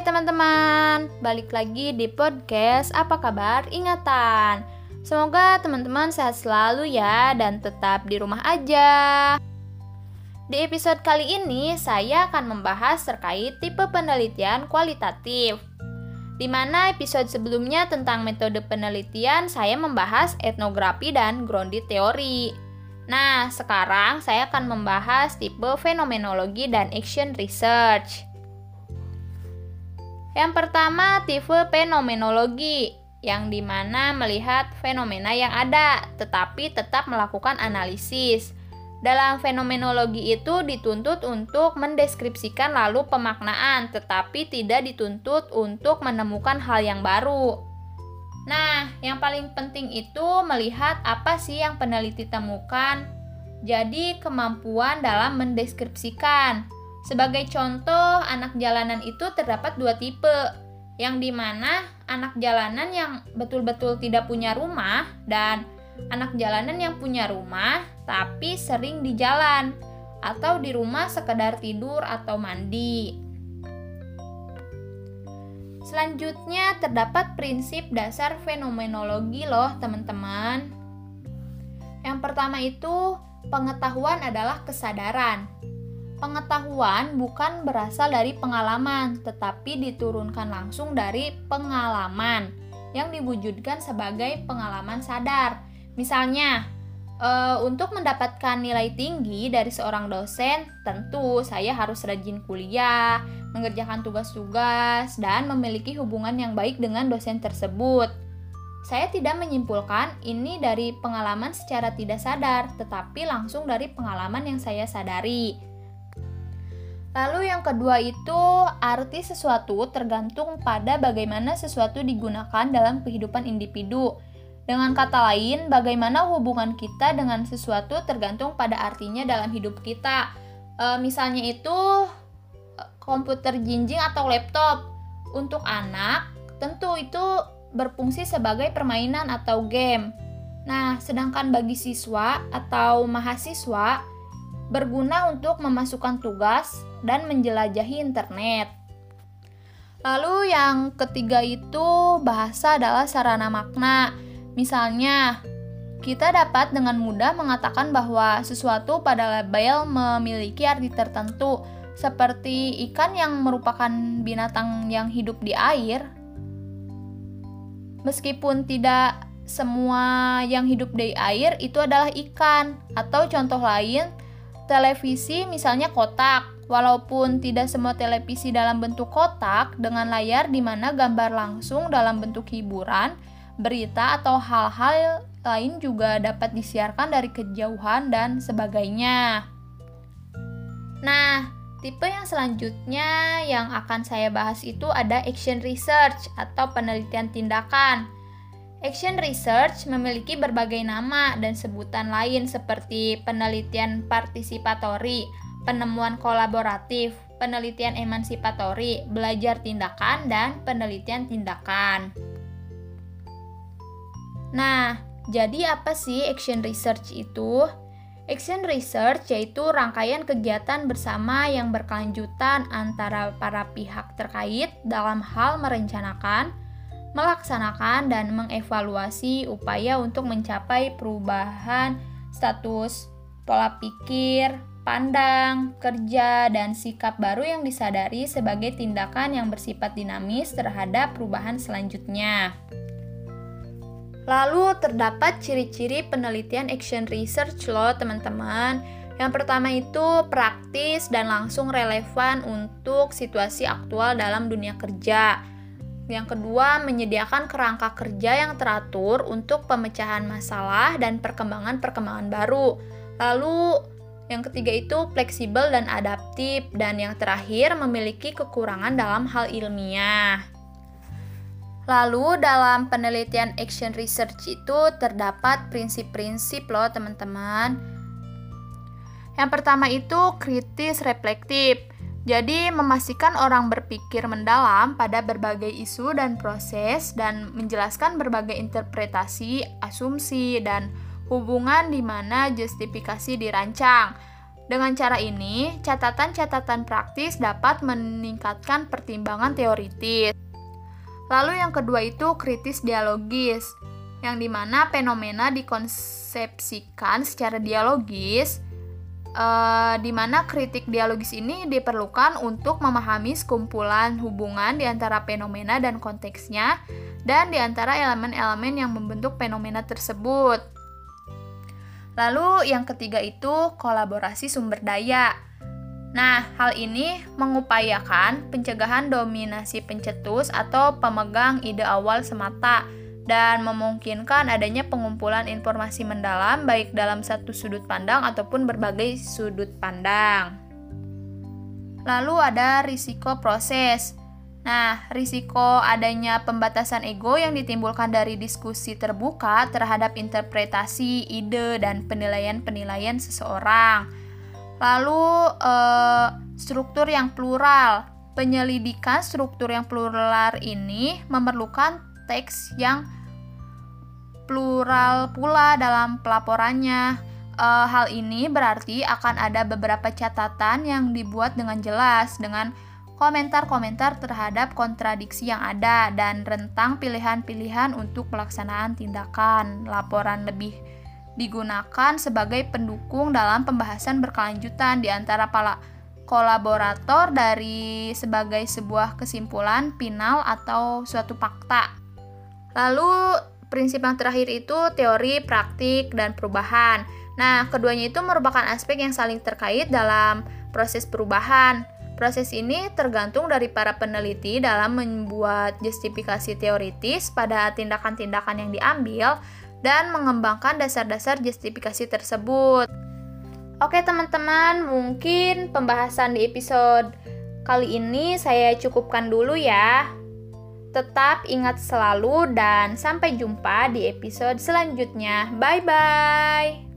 Hai teman-teman, balik lagi di podcast Apa Kabar Ingatan. Semoga teman-teman sehat selalu ya dan tetap di rumah aja. Di episode kali ini saya akan membahas terkait tipe penelitian kualitatif. Di mana episode sebelumnya tentang metode penelitian saya membahas etnografi dan grounded teori. Nah, sekarang saya akan membahas tipe fenomenologi dan action research. Yang pertama, tipe fenomenologi, yang di mana melihat fenomena yang ada, tetapi tetap melakukan analisis. Dalam fenomenologi itu dituntut untuk mendeskripsikan lalu pemaknaan, tetapi tidak dituntut untuk menemukan hal yang baru. Nah, yang paling penting itu melihat apa sih yang peneliti temukan. Jadi, kemampuan dalam mendeskripsikan sebagai contoh, anak jalanan itu terdapat dua tipe, yang di mana anak jalanan yang betul-betul tidak punya rumah dan anak jalanan yang punya rumah tapi sering di jalan atau di rumah sekedar tidur atau mandi. Selanjutnya terdapat prinsip dasar fenomenologi loh teman-teman. Yang pertama itu pengetahuan adalah kesadaran. Pengetahuan bukan berasal dari pengalaman, tetapi diturunkan langsung dari pengalaman yang diwujudkan sebagai pengalaman sadar. Misalnya, e, untuk mendapatkan nilai tinggi dari seorang dosen, tentu saya harus rajin kuliah, mengerjakan tugas-tugas, dan memiliki hubungan yang baik dengan dosen tersebut. Saya tidak menyimpulkan ini dari pengalaman secara tidak sadar, tetapi langsung dari pengalaman yang saya sadari. Lalu yang kedua itu arti sesuatu tergantung pada bagaimana sesuatu digunakan dalam kehidupan individu. Dengan kata lain, bagaimana hubungan kita dengan sesuatu tergantung pada artinya dalam hidup kita. E, misalnya itu e, komputer jinjing atau laptop. Untuk anak, tentu itu berfungsi sebagai permainan atau game. Nah, sedangkan bagi siswa atau mahasiswa, berguna untuk memasukkan tugas dan menjelajahi internet. Lalu yang ketiga itu bahasa adalah sarana makna. Misalnya, kita dapat dengan mudah mengatakan bahwa sesuatu pada label memiliki arti tertentu, seperti ikan yang merupakan binatang yang hidup di air. Meskipun tidak semua yang hidup di air itu adalah ikan, atau contoh lain, televisi misalnya kotak. Walaupun tidak semua televisi dalam bentuk kotak dengan layar di mana gambar langsung dalam bentuk hiburan, berita atau hal-hal lain juga dapat disiarkan dari kejauhan dan sebagainya. Nah, tipe yang selanjutnya yang akan saya bahas itu ada action research atau penelitian tindakan. Action research memiliki berbagai nama dan sebutan lain seperti penelitian partisipatori, penemuan kolaboratif, penelitian emansipatori, belajar tindakan, dan penelitian tindakan. Nah, jadi apa sih action research itu? Action research yaitu rangkaian kegiatan bersama yang berkelanjutan antara para pihak terkait dalam hal merencanakan, melaksanakan dan mengevaluasi upaya untuk mencapai perubahan status, pola pikir, pandang, kerja, dan sikap baru yang disadari sebagai tindakan yang bersifat dinamis terhadap perubahan selanjutnya. Lalu terdapat ciri-ciri penelitian action research loh teman-teman. Yang pertama itu praktis dan langsung relevan untuk situasi aktual dalam dunia kerja. Yang kedua, menyediakan kerangka kerja yang teratur untuk pemecahan masalah dan perkembangan-perkembangan baru. Lalu, yang ketiga itu fleksibel dan adaptif, dan yang terakhir memiliki kekurangan dalam hal ilmiah. Lalu, dalam penelitian action research itu terdapat prinsip-prinsip, loh, teman-teman. Yang pertama itu kritis reflektif. Jadi, memastikan orang berpikir mendalam pada berbagai isu dan proses, dan menjelaskan berbagai interpretasi, asumsi, dan hubungan di mana justifikasi dirancang. Dengan cara ini, catatan-catatan praktis dapat meningkatkan pertimbangan teoritis. Lalu yang kedua itu kritis dialogis, yang di mana fenomena dikonsepsikan secara dialogis, uh, di mana kritik dialogis ini diperlukan untuk memahami sekumpulan hubungan di antara fenomena dan konteksnya, dan di antara elemen-elemen yang membentuk fenomena tersebut. Lalu yang ketiga itu kolaborasi sumber daya. Nah, hal ini mengupayakan pencegahan dominasi pencetus atau pemegang ide awal semata dan memungkinkan adanya pengumpulan informasi mendalam baik dalam satu sudut pandang ataupun berbagai sudut pandang. Lalu ada risiko proses. Nah, risiko adanya pembatasan ego yang ditimbulkan dari diskusi terbuka terhadap interpretasi, ide, dan penilaian-penilaian seseorang. Lalu, eh, struktur yang plural. Penyelidikan struktur yang plural ini memerlukan teks yang plural pula dalam pelaporannya. Eh, hal ini berarti akan ada beberapa catatan yang dibuat dengan jelas, dengan komentar-komentar terhadap kontradiksi yang ada, dan rentang pilihan-pilihan untuk pelaksanaan tindakan. Laporan lebih digunakan sebagai pendukung dalam pembahasan berkelanjutan di antara para kolaborator dari sebagai sebuah kesimpulan final atau suatu fakta. Lalu prinsip yang terakhir itu teori, praktik, dan perubahan. Nah, keduanya itu merupakan aspek yang saling terkait dalam proses perubahan. Proses ini tergantung dari para peneliti dalam membuat justifikasi teoritis pada tindakan-tindakan yang diambil dan mengembangkan dasar-dasar justifikasi tersebut. Oke, teman-teman, mungkin pembahasan di episode kali ini saya cukupkan dulu ya. Tetap ingat selalu dan sampai jumpa di episode selanjutnya. Bye bye.